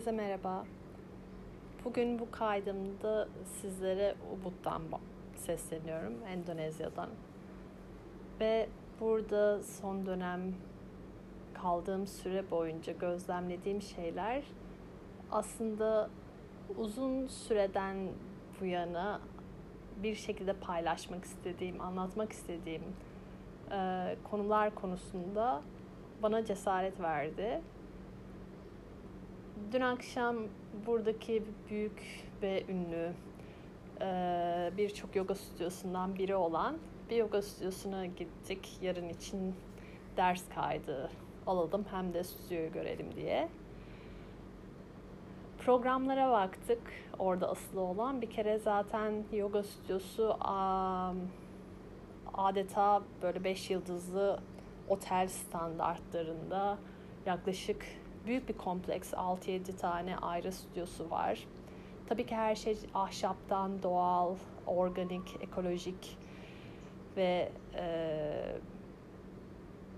Herkese merhaba. Bugün bu kaydımda sizlere Ubud'dan sesleniyorum, Endonezya'dan. Ve burada son dönem kaldığım süre boyunca gözlemlediğim şeyler aslında uzun süreden bu yana bir şekilde paylaşmak istediğim, anlatmak istediğim konular konusunda bana cesaret verdi Dün akşam buradaki büyük ve ünlü e, birçok yoga stüdyosundan biri olan bir yoga stüdyosuna gittik. Yarın için ders kaydı alalım hem de stüdyoyu görelim diye. Programlara baktık. Orada asılı olan bir kere zaten yoga stüdyosu adeta böyle 5 yıldızlı otel standartlarında yaklaşık büyük bir kompleks 6-7 tane ayrı stüdyosu var. Tabii ki her şey ahşaptan doğal, organik, ekolojik ve e,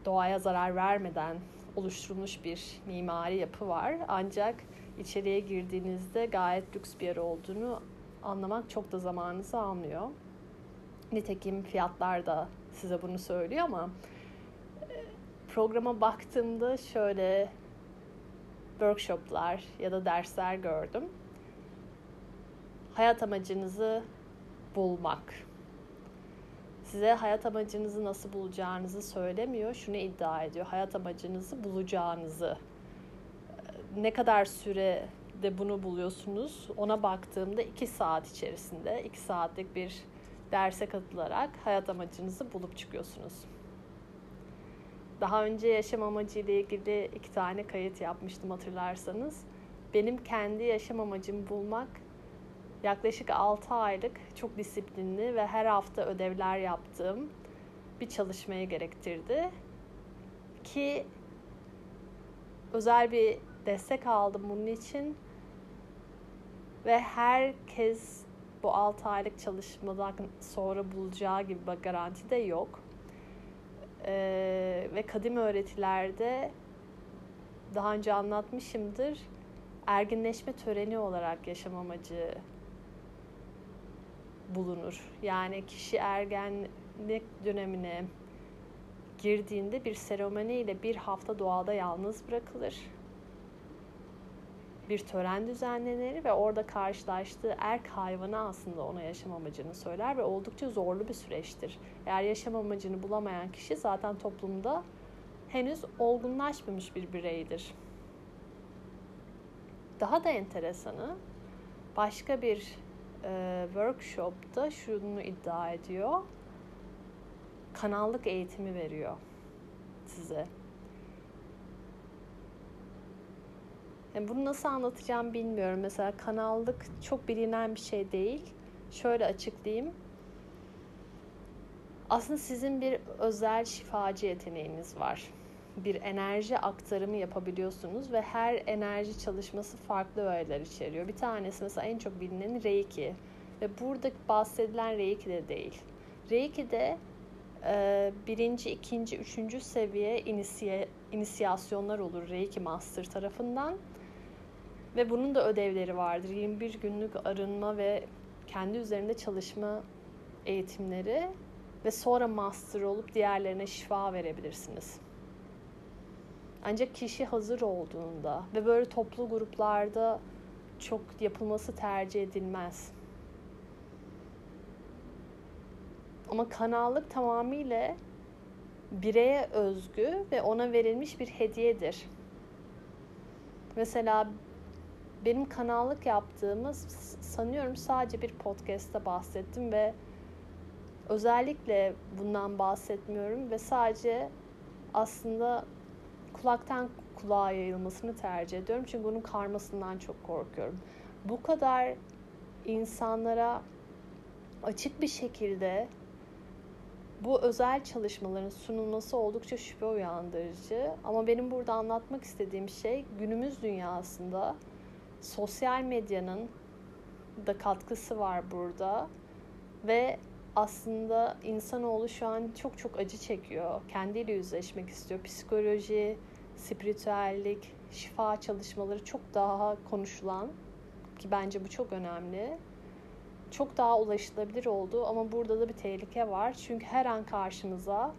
doğaya zarar vermeden oluşturulmuş bir mimari yapı var. Ancak içeriye girdiğinizde gayet lüks bir yer olduğunu anlamak çok da zamanınızı almıyor. Nitekim fiyatlar da size bunu söylüyor ama e, programa baktığımda şöyle workshoplar ya da dersler gördüm. Hayat amacınızı bulmak. Size hayat amacınızı nasıl bulacağınızı söylemiyor. Şunu iddia ediyor. Hayat amacınızı bulacağınızı. Ne kadar sürede bunu buluyorsunuz? Ona baktığımda iki saat içerisinde, iki saatlik bir derse katılarak hayat amacınızı bulup çıkıyorsunuz. Daha önce yaşam amacı ile ilgili iki tane kayıt yapmıştım hatırlarsanız. Benim kendi yaşam amacımı bulmak yaklaşık 6 aylık çok disiplinli ve her hafta ödevler yaptığım bir çalışmayı gerektirdi. Ki özel bir destek aldım bunun için ve herkes bu 6 aylık çalışmadan sonra bulacağı gibi bir garanti de yok e, ve kadim öğretilerde daha önce anlatmışımdır. Erginleşme töreni olarak yaşam amacı bulunur. Yani kişi ergenlik dönemine girdiğinde bir seremoniyle bir hafta doğada yalnız bırakılır bir tören düzenlenir ve orada karşılaştığı erk hayvanı aslında ona yaşam amacını söyler ve oldukça zorlu bir süreçtir. Eğer yaşam amacını bulamayan kişi zaten toplumda henüz olgunlaşmamış bir bireydir. Daha da enteresanı başka bir e, workshopta şunu iddia ediyor. Kanallık eğitimi veriyor size. Yani bunu nasıl anlatacağım bilmiyorum. Mesela kanallık çok bilinen bir şey değil. Şöyle açıklayayım. Aslında sizin bir özel şifacı yeteneğiniz var. Bir enerji aktarımı yapabiliyorsunuz ve her enerji çalışması farklı öğeler içeriyor. Bir tanesi mesela en çok bilinen Reiki. Ve burada bahsedilen Reiki de değil. Reiki de e, birinci, ikinci, üçüncü seviye inisiye, inisiyasyonlar olur Reiki Master tarafından ve bunun da ödevleri vardır. 21 günlük arınma ve kendi üzerinde çalışma eğitimleri ve sonra master olup diğerlerine şifa verebilirsiniz. Ancak kişi hazır olduğunda ve böyle toplu gruplarda çok yapılması tercih edilmez. Ama kanallık tamamıyla bireye özgü ve ona verilmiş bir hediyedir. Mesela benim kanallık yaptığımız sanıyorum sadece bir podcast'ta bahsettim ve özellikle bundan bahsetmiyorum ve sadece aslında kulaktan kulağa yayılmasını tercih ediyorum. Çünkü bunun karmasından çok korkuyorum. Bu kadar insanlara açık bir şekilde bu özel çalışmaların sunulması oldukça şüphe uyandırıcı. Ama benim burada anlatmak istediğim şey günümüz dünyasında sosyal medyanın da katkısı var burada ve aslında insanoğlu şu an çok çok acı çekiyor. Kendiyle yüzleşmek istiyor. Psikoloji, spiritüellik, şifa çalışmaları çok daha konuşulan ki bence bu çok önemli. Çok daha ulaşılabilir oldu ama burada da bir tehlike var. Çünkü her an karşımıza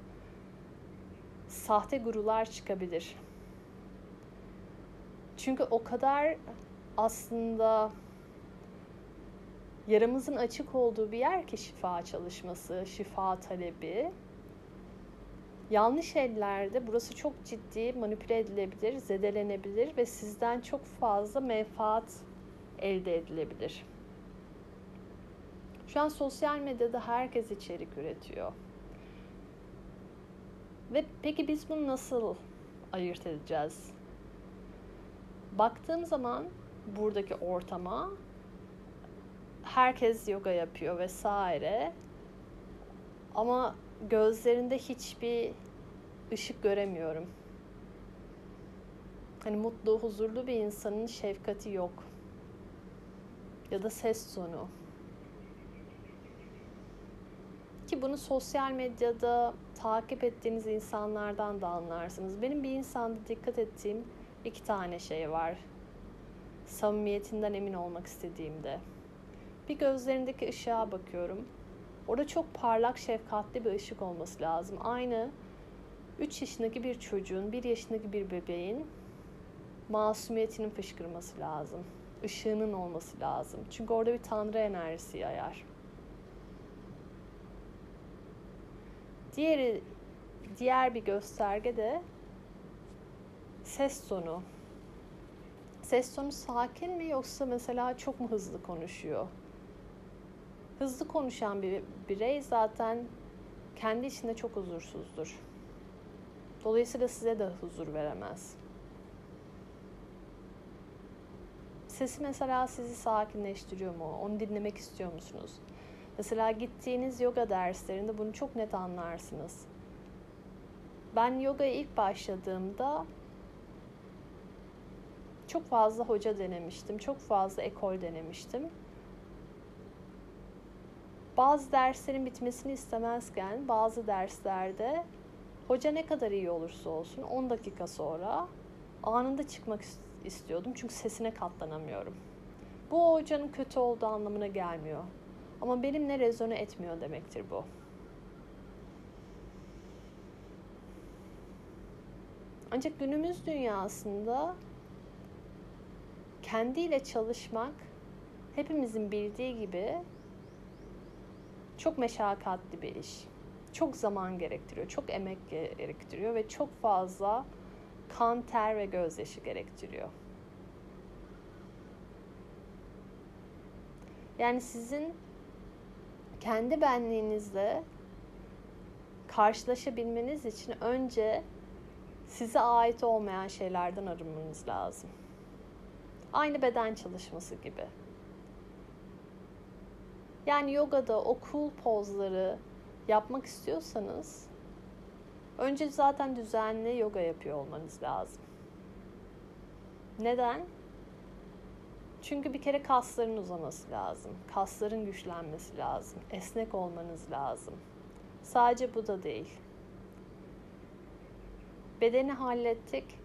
sahte gurular çıkabilir. Çünkü o kadar aslında yaramızın açık olduğu bir yer ki şifa çalışması, şifa talebi. Yanlış ellerde burası çok ciddi manipüle edilebilir, zedelenebilir ve sizden çok fazla menfaat elde edilebilir. Şu an sosyal medyada herkes içerik üretiyor. Ve peki biz bunu nasıl ayırt edeceğiz? Baktığım zaman buradaki ortama herkes yoga yapıyor vesaire. Ama gözlerinde hiçbir ışık göremiyorum. Hani mutlu, huzurlu bir insanın şefkati yok. Ya da ses tonu. Ki bunu sosyal medyada takip ettiğiniz insanlardan da anlarsınız. Benim bir insanda dikkat ettiğim iki tane şey var. Samimiyetinden emin olmak istediğimde. Bir gözlerindeki ışığa bakıyorum. Orada çok parlak, şefkatli bir ışık olması lazım. Aynı 3 yaşındaki bir çocuğun, 1 yaşındaki bir bebeğin masumiyetinin fışkırması lazım. Işığının olması lazım. Çünkü orada bir tanrı enerjisi yayar. Diğeri diğer bir gösterge de ses tonu. Ses tonu sakin mi yoksa mesela çok mu hızlı konuşuyor? Hızlı konuşan bir birey zaten kendi içinde çok huzursuzdur. Dolayısıyla size de huzur veremez. Sesi mesela sizi sakinleştiriyor mu? Onu dinlemek istiyor musunuz? Mesela gittiğiniz yoga derslerinde bunu çok net anlarsınız. Ben yogaya ilk başladığımda çok fazla hoca denemiştim. Çok fazla ekol denemiştim. Bazı derslerin bitmesini istemezken bazı derslerde hoca ne kadar iyi olursa olsun 10 dakika sonra anında çıkmak istiyordum. Çünkü sesine katlanamıyorum. Bu hocanın kötü olduğu anlamına gelmiyor. Ama benimle rezone etmiyor demektir bu. Ancak günümüz dünyasında kendiyle çalışmak hepimizin bildiği gibi çok meşakkatli bir iş. Çok zaman gerektiriyor, çok emek gerektiriyor ve çok fazla kan, ter ve gözyaşı gerektiriyor. Yani sizin kendi benliğinizle karşılaşabilmeniz için önce size ait olmayan şeylerden arınmanız lazım. Aynı beden çalışması gibi. Yani yogada o cool pozları yapmak istiyorsanız önce zaten düzenli yoga yapıyor olmanız lazım. Neden? Çünkü bir kere kasların uzaması lazım. Kasların güçlenmesi lazım. Esnek olmanız lazım. Sadece bu da değil. Bedeni hallettik.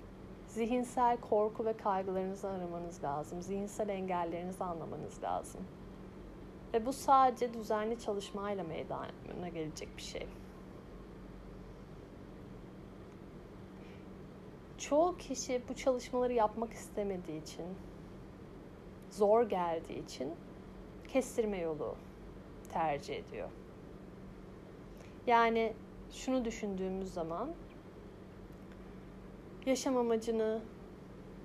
Zihinsel korku ve kaygılarınızı aramanız lazım. Zihinsel engellerinizi anlamanız lazım. Ve bu sadece düzenli çalışmayla meydana gelecek bir şey. Çoğu kişi bu çalışmaları yapmak istemediği için, zor geldiği için kestirme yolu tercih ediyor. Yani şunu düşündüğümüz zaman yaşam amacını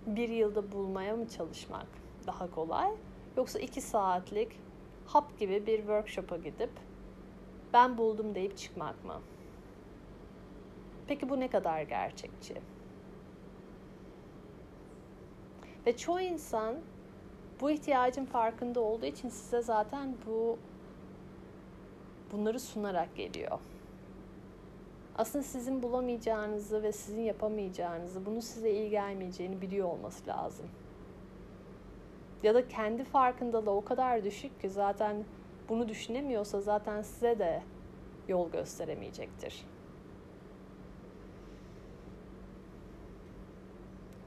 bir yılda bulmaya mı çalışmak daha kolay? Yoksa iki saatlik hap gibi bir workshop'a gidip ben buldum deyip çıkmak mı? Peki bu ne kadar gerçekçi? Ve çoğu insan bu ihtiyacın farkında olduğu için size zaten bu bunları sunarak geliyor. Aslında sizin bulamayacağınızı ve sizin yapamayacağınızı, bunu size iyi gelmeyeceğini biliyor olması lazım. Ya da kendi farkındalığı o kadar düşük ki zaten bunu düşünemiyorsa zaten size de yol gösteremeyecektir.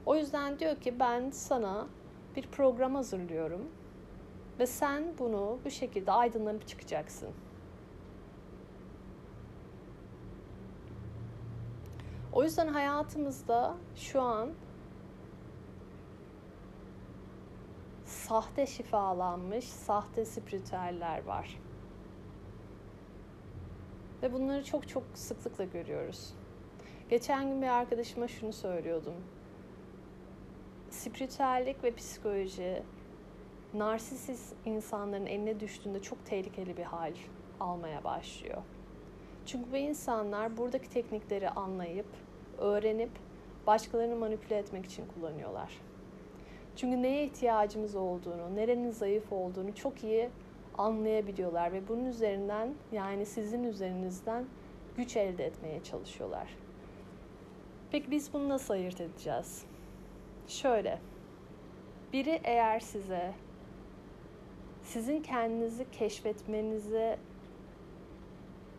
O yüzden diyor ki ben sana bir program hazırlıyorum ve sen bunu bu şekilde aydınlanıp çıkacaksın. O yüzden hayatımızda şu an sahte şifalanmış, sahte spiritüeller var. Ve bunları çok çok sıklıkla görüyoruz. Geçen gün bir arkadaşıma şunu söylüyordum. Spiritüellik ve psikoloji narsisist insanların eline düştüğünde çok tehlikeli bir hal almaya başlıyor. Çünkü bu insanlar buradaki teknikleri anlayıp, öğrenip başkalarını manipüle etmek için kullanıyorlar. Çünkü neye ihtiyacımız olduğunu, nerenin zayıf olduğunu çok iyi anlayabiliyorlar ve bunun üzerinden yani sizin üzerinizden güç elde etmeye çalışıyorlar. Peki biz bunu nasıl ayırt edeceğiz? Şöyle. Biri eğer size sizin kendinizi keşfetmenize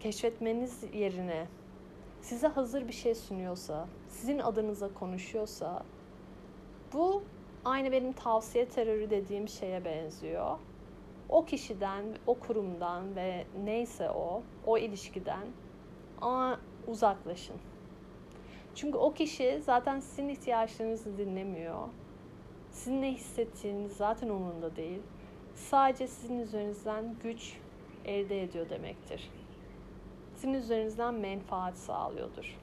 keşfetmeniz yerine size hazır bir şey sunuyorsa, sizin adınıza konuşuyorsa bu aynı benim tavsiye terörü dediğim şeye benziyor. O kişiden, o kurumdan ve neyse o, o ilişkiden uzaklaşın. Çünkü o kişi zaten sizin ihtiyaçlarınızı dinlemiyor. Sizin ne hissettiğiniz zaten umurunda değil. Sadece sizin üzerinizden güç elde ediyor demektir. Sizin üzerinizden menfaat sağlıyordur.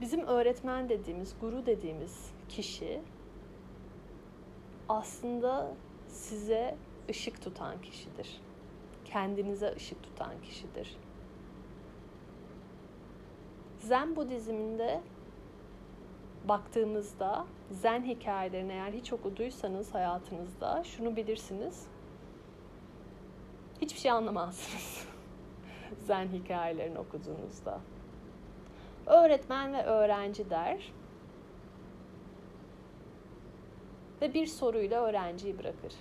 Bizim öğretmen dediğimiz, guru dediğimiz kişi aslında size ışık tutan kişidir. Kendinize ışık tutan kişidir. Zen Budizminde baktığımızda Zen hikayelerini eğer hiç okuduysanız hayatınızda şunu bilirsiniz. Hiçbir şey anlamazsınız. Zen hikayelerini okuduğunuzda. Öğretmen ve öğrenci der. Ve bir soruyla öğrenciyi bırakır.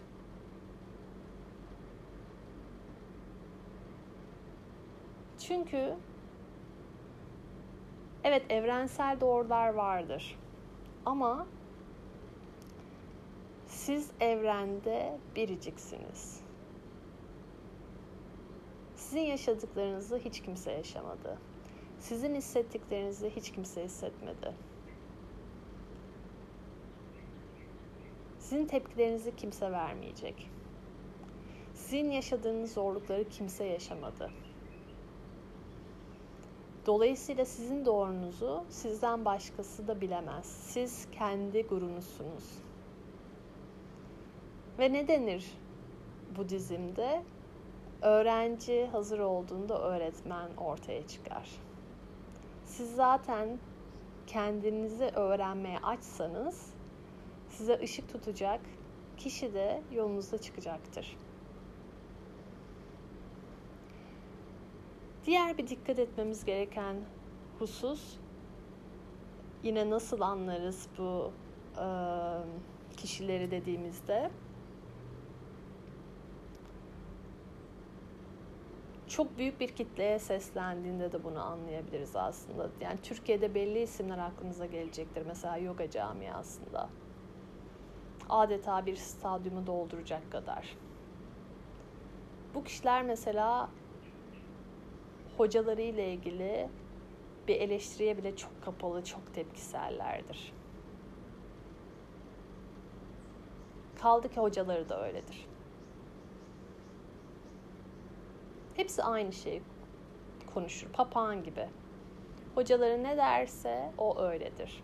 Çünkü evet evrensel doğrular vardır. Ama siz evrende biriciksiniz. Sizin yaşadıklarınızı hiç kimse yaşamadı. Sizin hissettiklerinizi hiç kimse hissetmedi. Sizin tepkilerinizi kimse vermeyecek. Sizin yaşadığınız zorlukları kimse yaşamadı. Dolayısıyla sizin doğrunuzu sizden başkası da bilemez. Siz kendi gurunuzsunuz. Ve ne denir Budizm'de? Öğrenci hazır olduğunda öğretmen ortaya çıkar. Siz zaten kendinizi öğrenmeye açsanız size ışık tutacak kişi de yolunuzda çıkacaktır. Diğer bir dikkat etmemiz gereken husus yine nasıl anlarız bu e, kişileri dediğimizde çok büyük bir kitleye seslendiğinde de bunu anlayabiliriz aslında. Yani Türkiye'de belli isimler aklınıza gelecektir. Mesela yoga camiasında. Adeta bir stadyumu dolduracak kadar. Bu kişiler mesela hocaları ile ilgili bir eleştiriye bile çok kapalı, çok tepkisellerdir. Kaldı ki hocaları da öyledir. Hepsi aynı şeyi konuşur. Papağan gibi. Hocaları ne derse o öyledir.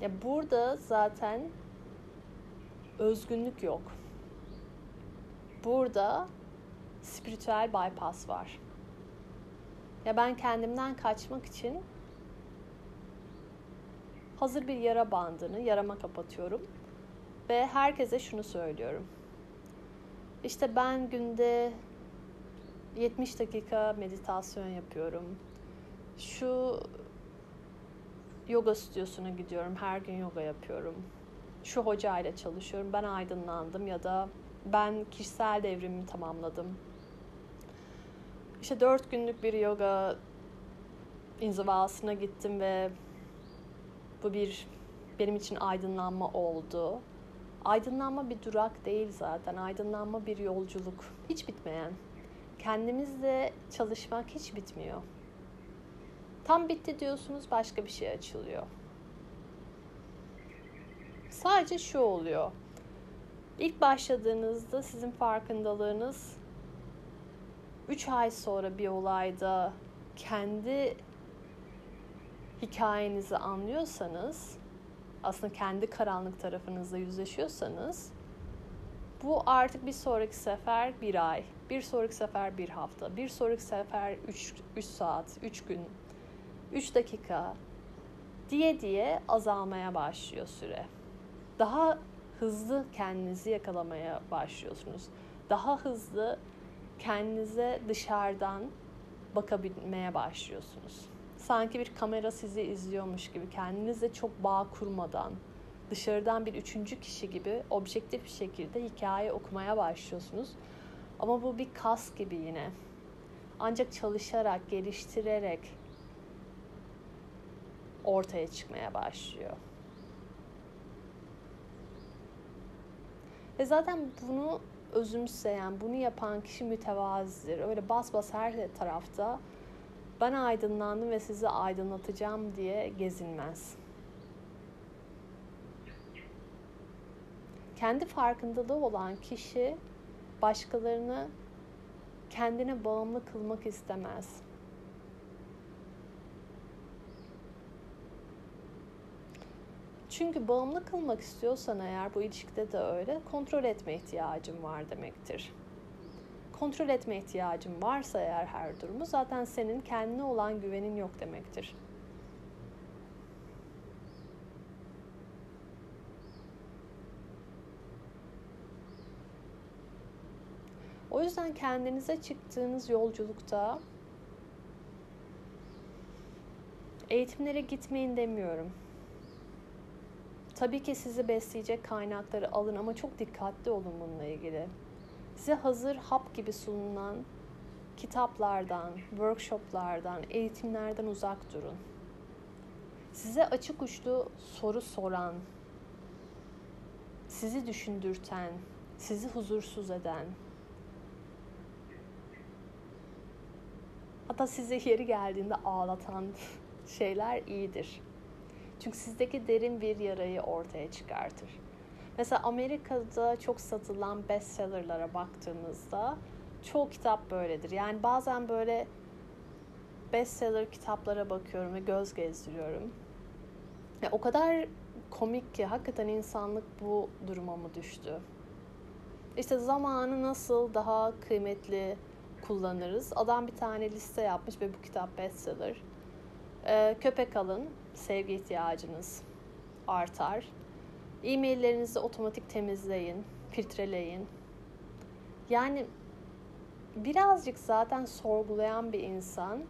Ya burada zaten özgünlük yok. Burada spiritüel bypass var. Ya ben kendimden kaçmak için hazır bir yara bandını yarama kapatıyorum ve herkese şunu söylüyorum. İşte ben günde 70 dakika meditasyon yapıyorum. Şu yoga stüdyosuna gidiyorum. Her gün yoga yapıyorum. Şu hocayla çalışıyorum. Ben aydınlandım ya da ben kişisel devrimimi tamamladım. İşte dört günlük bir yoga inzivasına gittim ve bu bir benim için aydınlanma oldu. Aydınlanma bir durak değil zaten. Aydınlanma bir yolculuk. Hiç bitmeyen. Kendimizle çalışmak hiç bitmiyor. Tam bitti diyorsunuz başka bir şey açılıyor. Sadece şu oluyor. İlk başladığınızda sizin farkındalığınız 3 ay sonra bir olayda kendi hikayenizi anlıyorsanız aslında kendi karanlık tarafınızla yüzleşiyorsanız bu artık bir sonraki sefer bir ay, bir sonraki sefer bir hafta, bir sonraki sefer 3 saat, 3 gün, 3 dakika diye diye azalmaya başlıyor süre. Daha hızlı kendinizi yakalamaya başlıyorsunuz. Daha hızlı kendinize dışarıdan bakabilmeye başlıyorsunuz. Sanki bir kamera sizi izliyormuş gibi kendinizle çok bağ kurmadan dışarıdan bir üçüncü kişi gibi objektif bir şekilde hikaye okumaya başlıyorsunuz. Ama bu bir kas gibi yine. Ancak çalışarak, geliştirerek ortaya çıkmaya başlıyor. Ve zaten bunu özümseyen, bunu yapan kişi mütevazidir. Öyle bas bas her tarafta ben aydınlandım ve sizi aydınlatacağım diye gezinmez. Kendi farkındalığı olan kişi başkalarını kendine bağımlı kılmak istemez. Çünkü bağımlı kılmak istiyorsan eğer bu ilişkide de öyle kontrol etme ihtiyacın var demektir. Kontrol etme ihtiyacın varsa eğer her durumu zaten senin kendine olan güvenin yok demektir. O yüzden kendinize çıktığınız yolculukta eğitimlere gitmeyin demiyorum. Tabii ki sizi besleyecek kaynakları alın ama çok dikkatli olun bununla ilgili. Size hazır hap gibi sunulan kitaplardan, workshoplardan, eğitimlerden uzak durun. Size açık uçlu soru soran, sizi düşündürten, sizi huzursuz eden, hatta size yeri geldiğinde ağlatan şeyler iyidir. Çünkü sizdeki derin bir yarayı ortaya çıkartır. Mesela Amerika'da çok satılan bestsellerlara baktığınızda çoğu kitap böyledir. Yani bazen böyle bestseller kitaplara bakıyorum ve göz gezdiriyorum. Ya o kadar komik ki hakikaten insanlık bu duruma mı düştü? İşte zamanı nasıl daha kıymetli kullanırız? Adam bir tane liste yapmış ve bu kitap bestseller. Ee, köpek alın, sevgi ihtiyacınız artar. E-maillerinizi otomatik temizleyin, filtreleyin. Yani birazcık zaten sorgulayan bir insan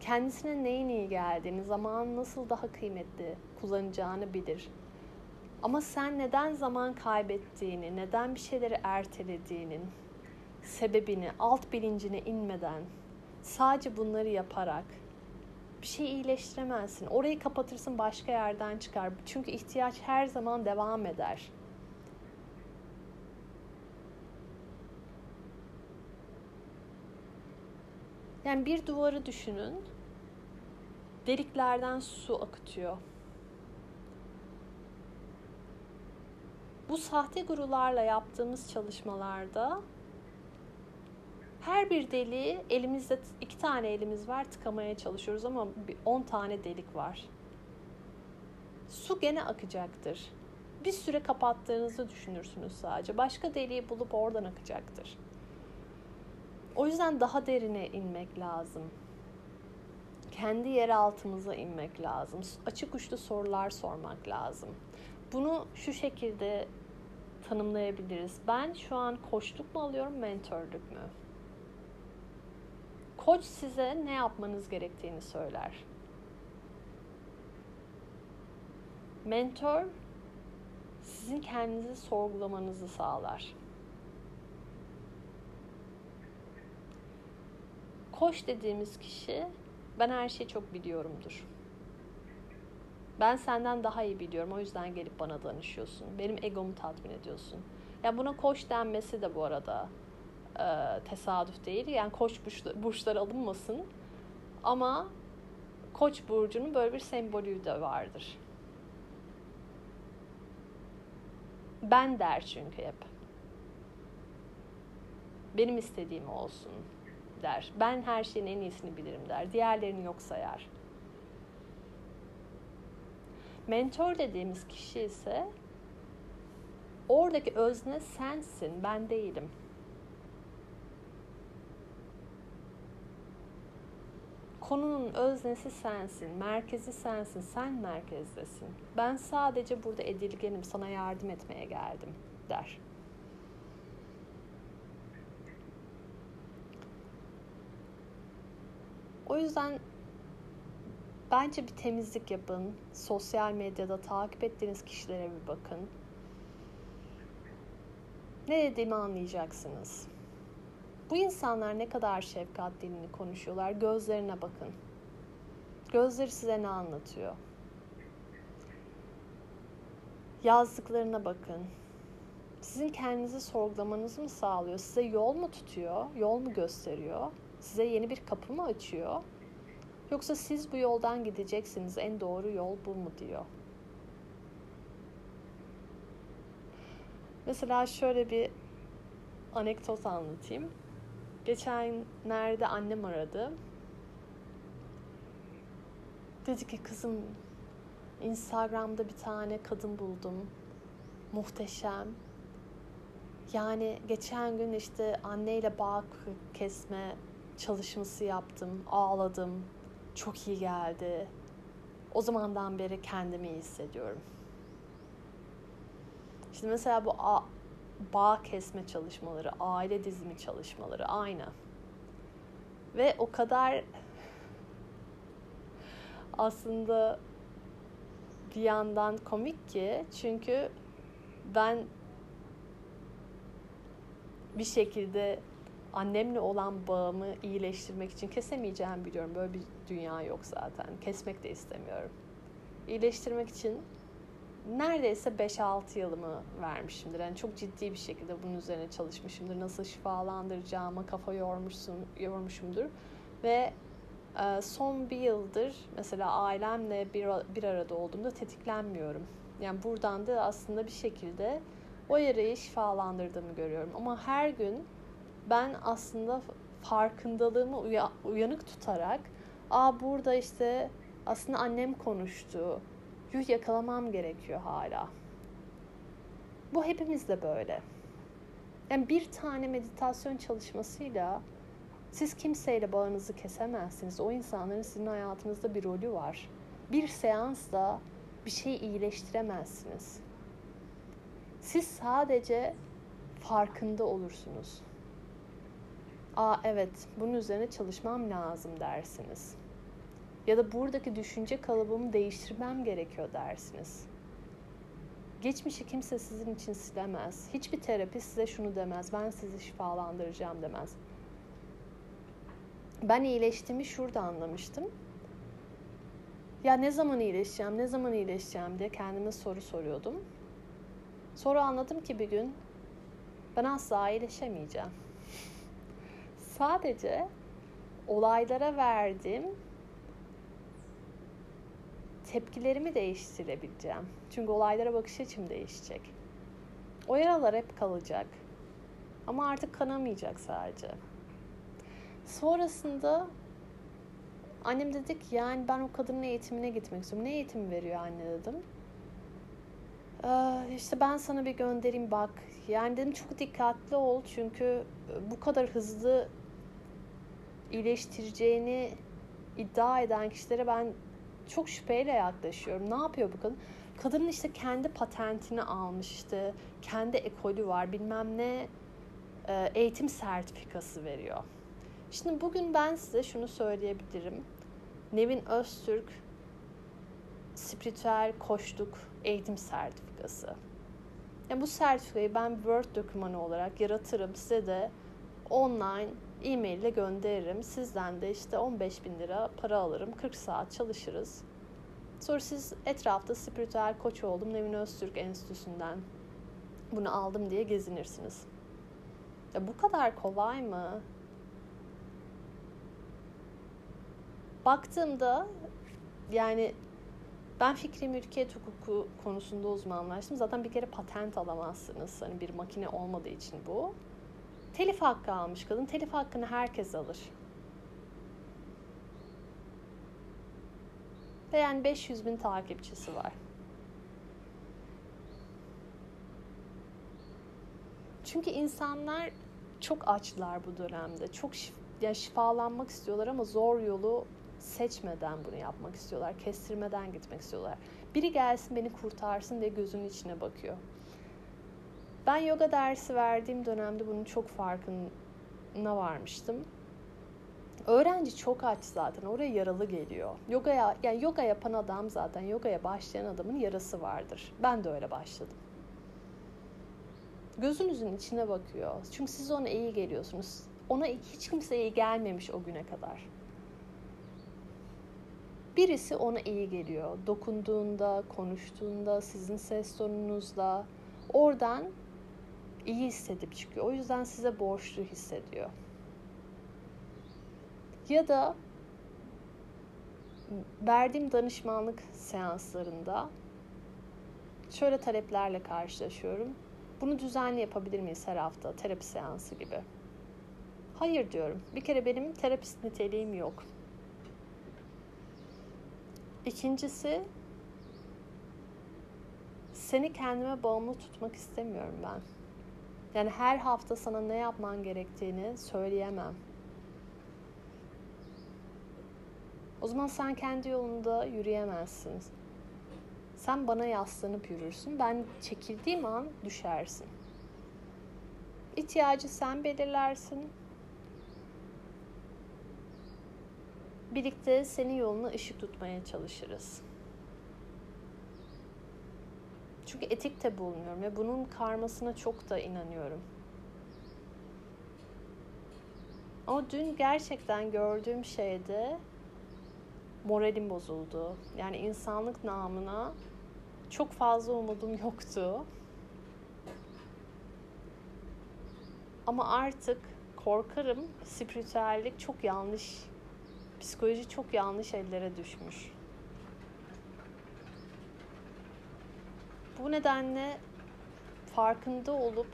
kendisine neyin iyi geldiğini, zaman nasıl daha kıymetli kullanacağını bilir. Ama sen neden zaman kaybettiğini, neden bir şeyleri ertelediğinin sebebini, alt bilincine inmeden sadece bunları yaparak bir şey iyileştiremezsin. Orayı kapatırsın başka yerden çıkar. Çünkü ihtiyaç her zaman devam eder. Yani bir duvarı düşünün. Deliklerden su akıtıyor. Bu sahte gurularla yaptığımız çalışmalarda her bir deliği elimizde iki tane elimiz var tıkamaya çalışıyoruz ama on tane delik var. Su gene akacaktır. Bir süre kapattığınızı düşünürsünüz sadece. Başka deliği bulup oradan akacaktır. O yüzden daha derine inmek lazım. Kendi yer altımıza inmek lazım. Açık uçlu sorular sormak lazım. Bunu şu şekilde tanımlayabiliriz. Ben şu an koçluk mu alıyorum, mentörlük mü? Koç size ne yapmanız gerektiğini söyler. Mentor sizin kendinizi sorgulamanızı sağlar. Koç dediğimiz kişi ben her şeyi çok biliyorumdur. Ben senden daha iyi biliyorum o yüzden gelip bana danışıyorsun. Benim egomu tatmin ediyorsun. Ya buna koç denmesi de bu arada e, tesadüf değil. Yani koç burçları alınmasın. Ama koç burcunun böyle bir sembolü de vardır. Ben der çünkü hep. Benim istediğim olsun der. Ben her şeyin en iyisini bilirim der. Diğerlerini yok sayar. Mentor dediğimiz kişi ise oradaki özne sensin, ben değilim. Konunun öznesi sensin, merkezi sensin, sen merkezdesin. Ben sadece burada edilgenim, sana yardım etmeye geldim der. O yüzden bence bir temizlik yapın. Sosyal medyada takip ettiğiniz kişilere bir bakın. Ne dediğimi anlayacaksınız. Bu insanlar ne kadar şefkat dilini konuşuyorlar. Gözlerine bakın. Gözleri size ne anlatıyor? Yazdıklarına bakın. Sizin kendinizi sorgulamanızı mı sağlıyor? Size yol mu tutuyor? Yol mu gösteriyor? Size yeni bir kapı mı açıyor? Yoksa siz bu yoldan gideceksiniz. En doğru yol bu mu diyor. Mesela şöyle bir anekdot anlatayım. Geçenlerde annem aradı. Dedi ki kızım Instagram'da bir tane kadın buldum. Muhteşem. Yani geçen gün işte anneyle bağ kesme çalışması yaptım. Ağladım. Çok iyi geldi. O zamandan beri kendimi iyi hissediyorum. Şimdi mesela bu bağ kesme çalışmaları, aile dizimi çalışmaları aynı. Ve o kadar aslında bir yandan komik ki çünkü ben bir şekilde annemle olan bağımı iyileştirmek için kesemeyeceğimi biliyorum. Böyle bir dünya yok zaten. Kesmek de istemiyorum. İyileştirmek için neredeyse 5-6 yılımı vermişimdir. Yani çok ciddi bir şekilde bunun üzerine çalışmışımdır. Nasıl şifalandıracağıma kafa yormuşsun, yormuşumdur. Ve e, son bir yıldır mesela ailemle bir, bir arada olduğumda tetiklenmiyorum. Yani buradan da aslında bir şekilde o yarayı şifalandırdığımı görüyorum. Ama her gün ben aslında farkındalığımı uyanık tutarak aa burada işte aslında annem konuştu yuh yakalamam gerekiyor hala. Bu hepimizde böyle. Yani bir tane meditasyon çalışmasıyla siz kimseyle bağınızı kesemezsiniz. O insanların sizin hayatınızda bir rolü var. Bir seansla bir şeyi iyileştiremezsiniz. Siz sadece farkında olursunuz. Aa evet, bunun üzerine çalışmam lazım dersiniz. Ya da buradaki düşünce kalıbımı değiştirmem gerekiyor dersiniz. Geçmişi kimse sizin için silemez. Hiçbir terapist size şunu demez. Ben sizi şifalandıracağım demez. Ben iyileştiğimi şurada anlamıştım. Ya ne zaman iyileşeceğim, ne zaman iyileşeceğim diye kendime soru soruyordum. Sonra anladım ki bir gün ben asla iyileşemeyeceğim. Sadece olaylara verdiğim tepkilerimi değiştirebileceğim. Çünkü olaylara bakış açım değişecek. O yaralar hep kalacak. Ama artık kanamayacak sadece. Sonrasında annem dedik yani ben o kadının eğitimine gitmek istiyorum. Ne eğitim veriyor anne dedim. Ee, işte ben sana bir göndereyim bak. Yani dedim çok dikkatli ol çünkü bu kadar hızlı iyileştireceğini iddia eden kişilere ben çok şüpheyle yaklaşıyorum. Ne yapıyor bu kadın? Kadının işte kendi patentini almış işte kendi ekolü var bilmem ne e, eğitim sertifikası veriyor. Şimdi bugün ben size şunu söyleyebilirim. Nevin Öztürk spiritüel koçluk eğitim sertifikası. Yani bu sertifikayı ben Word dokümanı olarak yaratırım. Size de online e-mail ile gönderirim. Sizden de işte 15 bin lira para alırım. 40 saat çalışırız. Sonra siz etrafta spiritüel koç oldum Nevin Öztürk Enstitüsü'nden bunu aldım diye gezinirsiniz. Ya bu kadar kolay mı? Baktığımda yani ben fikri mülkiyet hukuku konusunda uzmanlaştım. Zaten bir kere patent alamazsınız. Hani bir makine olmadığı için bu. Telif hakkı almış kadın. Telif hakkını herkes alır. Ve yani 500 bin takipçisi var. Çünkü insanlar çok açlar bu dönemde. Çok şif yani şifalanmak istiyorlar ama zor yolu seçmeden bunu yapmak istiyorlar. Kestirmeden gitmek istiyorlar. Biri gelsin beni kurtarsın diye gözünün içine bakıyor. Ben yoga dersi verdiğim dönemde bunun çok farkına varmıştım. Öğrenci çok aç zaten. Oraya yaralı geliyor. Yogaya yani yoga yapan adam zaten yogaya başlayan adamın yarası vardır. Ben de öyle başladım. Gözünüzün içine bakıyor. Çünkü siz ona iyi geliyorsunuz. Ona hiç kimse iyi gelmemiş o güne kadar. Birisi ona iyi geliyor. Dokunduğunda, konuştuğunda, sizin ses tonunuzla oradan iyi hissedip çıkıyor. O yüzden size borçlu hissediyor. Ya da verdiğim danışmanlık seanslarında şöyle taleplerle karşılaşıyorum. Bunu düzenli yapabilir miyiz her hafta terapi seansı gibi? Hayır diyorum. Bir kere benim terapist niteliğim yok. İkincisi seni kendime bağımlı tutmak istemiyorum ben. Yani her hafta sana ne yapman gerektiğini söyleyemem. O zaman sen kendi yolunda yürüyemezsin. Sen bana yaslanıp yürürsün. Ben çekildiğim an düşersin. İhtiyacı sen belirlersin. Birlikte senin yoluna ışık tutmaya çalışırız. Çünkü etik de bulmuyorum ve bunun karmasına çok da inanıyorum. Ama dün gerçekten gördüğüm şeyde moralim bozuldu. Yani insanlık namına çok fazla umudum yoktu. Ama artık korkarım spiritüellik çok yanlış, psikoloji çok yanlış ellere düşmüş. Bu nedenle farkında olup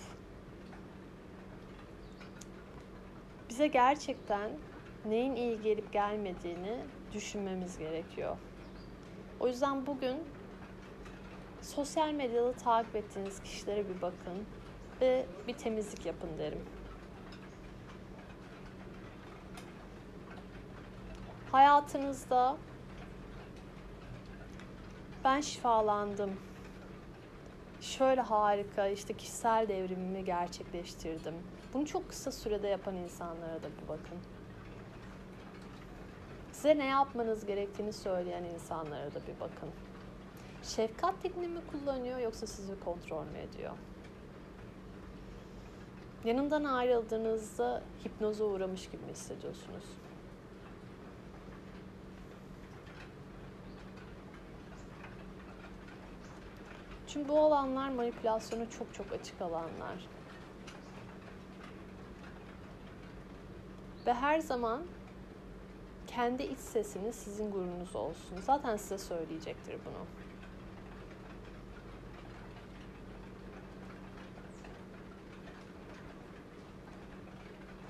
bize gerçekten neyin iyi gelip gelmediğini düşünmemiz gerekiyor. O yüzden bugün sosyal medyada takip ettiğiniz kişilere bir bakın ve bir temizlik yapın derim. Hayatınızda ben şifalandım. Şöyle harika işte kişisel devrimimi gerçekleştirdim. Bunu çok kısa sürede yapan insanlara da bir bakın. Size ne yapmanız gerektiğini söyleyen insanlara da bir bakın. Şefkat tekniği mi kullanıyor yoksa sizi kontrol mü ediyor? Yanından ayrıldığınızda hipnoza uğramış gibi hissediyorsunuz? Çünkü bu alanlar manipülasyona çok çok açık alanlar. Ve her zaman kendi iç sesiniz sizin gururunuz olsun. Zaten size söyleyecektir bunu.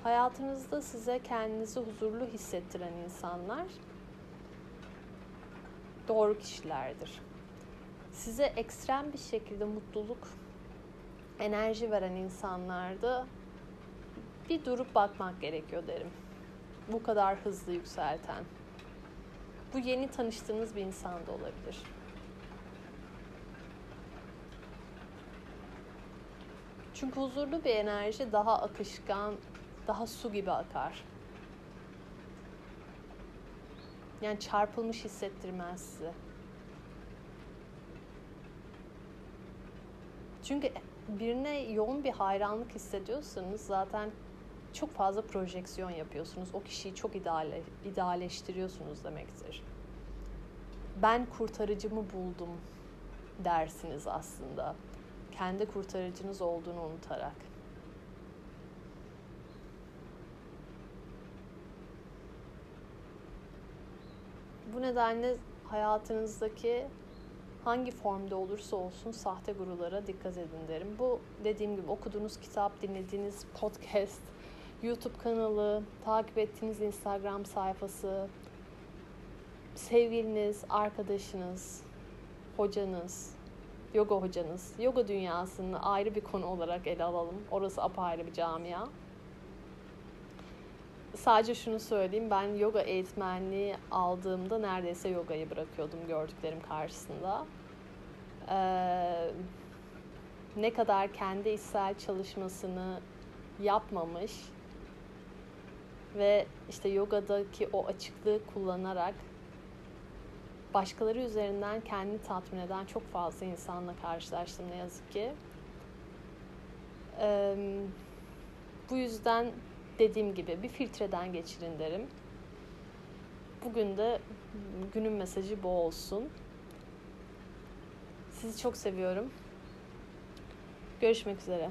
Hayatınızda size kendinizi huzurlu hissettiren insanlar doğru kişilerdir. Size ekstrem bir şekilde mutluluk, enerji veren insanlarda bir durup bakmak gerekiyor derim bu kadar hızlı yükselten. Bu yeni tanıştığınız bir insan da olabilir. Çünkü huzurlu bir enerji daha akışkan, daha su gibi akar. Yani çarpılmış hissettirmez sizi. Çünkü birine yoğun bir hayranlık hissediyorsanız zaten çok fazla projeksiyon yapıyorsunuz. O kişiyi çok ideale, idealleştiriyorsunuz demektir. Ben kurtarıcımı buldum dersiniz aslında. Kendi kurtarıcınız olduğunu unutarak. Bu nedenle hayatınızdaki hangi formda olursa olsun sahte gurulara dikkat edin derim. Bu dediğim gibi okuduğunuz kitap, dinlediğiniz podcast, YouTube kanalı, takip ettiğiniz Instagram sayfası, sevgiliniz, arkadaşınız, hocanız, yoga hocanız, yoga dünyasını ayrı bir konu olarak ele alalım. Orası apayrı bir camia. Sadece şunu söyleyeyim, ben yoga eğitmenliği aldığımda neredeyse yogayı bırakıyordum gördüklerim karşısında. Ee, ne kadar kendi içsel çalışmasını yapmamış ve işte yogadaki o açıklığı kullanarak başkaları üzerinden kendini tatmin eden çok fazla insanla karşılaştım ne yazık ki. Ee, bu yüzden dediğim gibi bir filtreden geçirin derim. Bugün de günün mesajı bu olsun. Sizi çok seviyorum. Görüşmek üzere.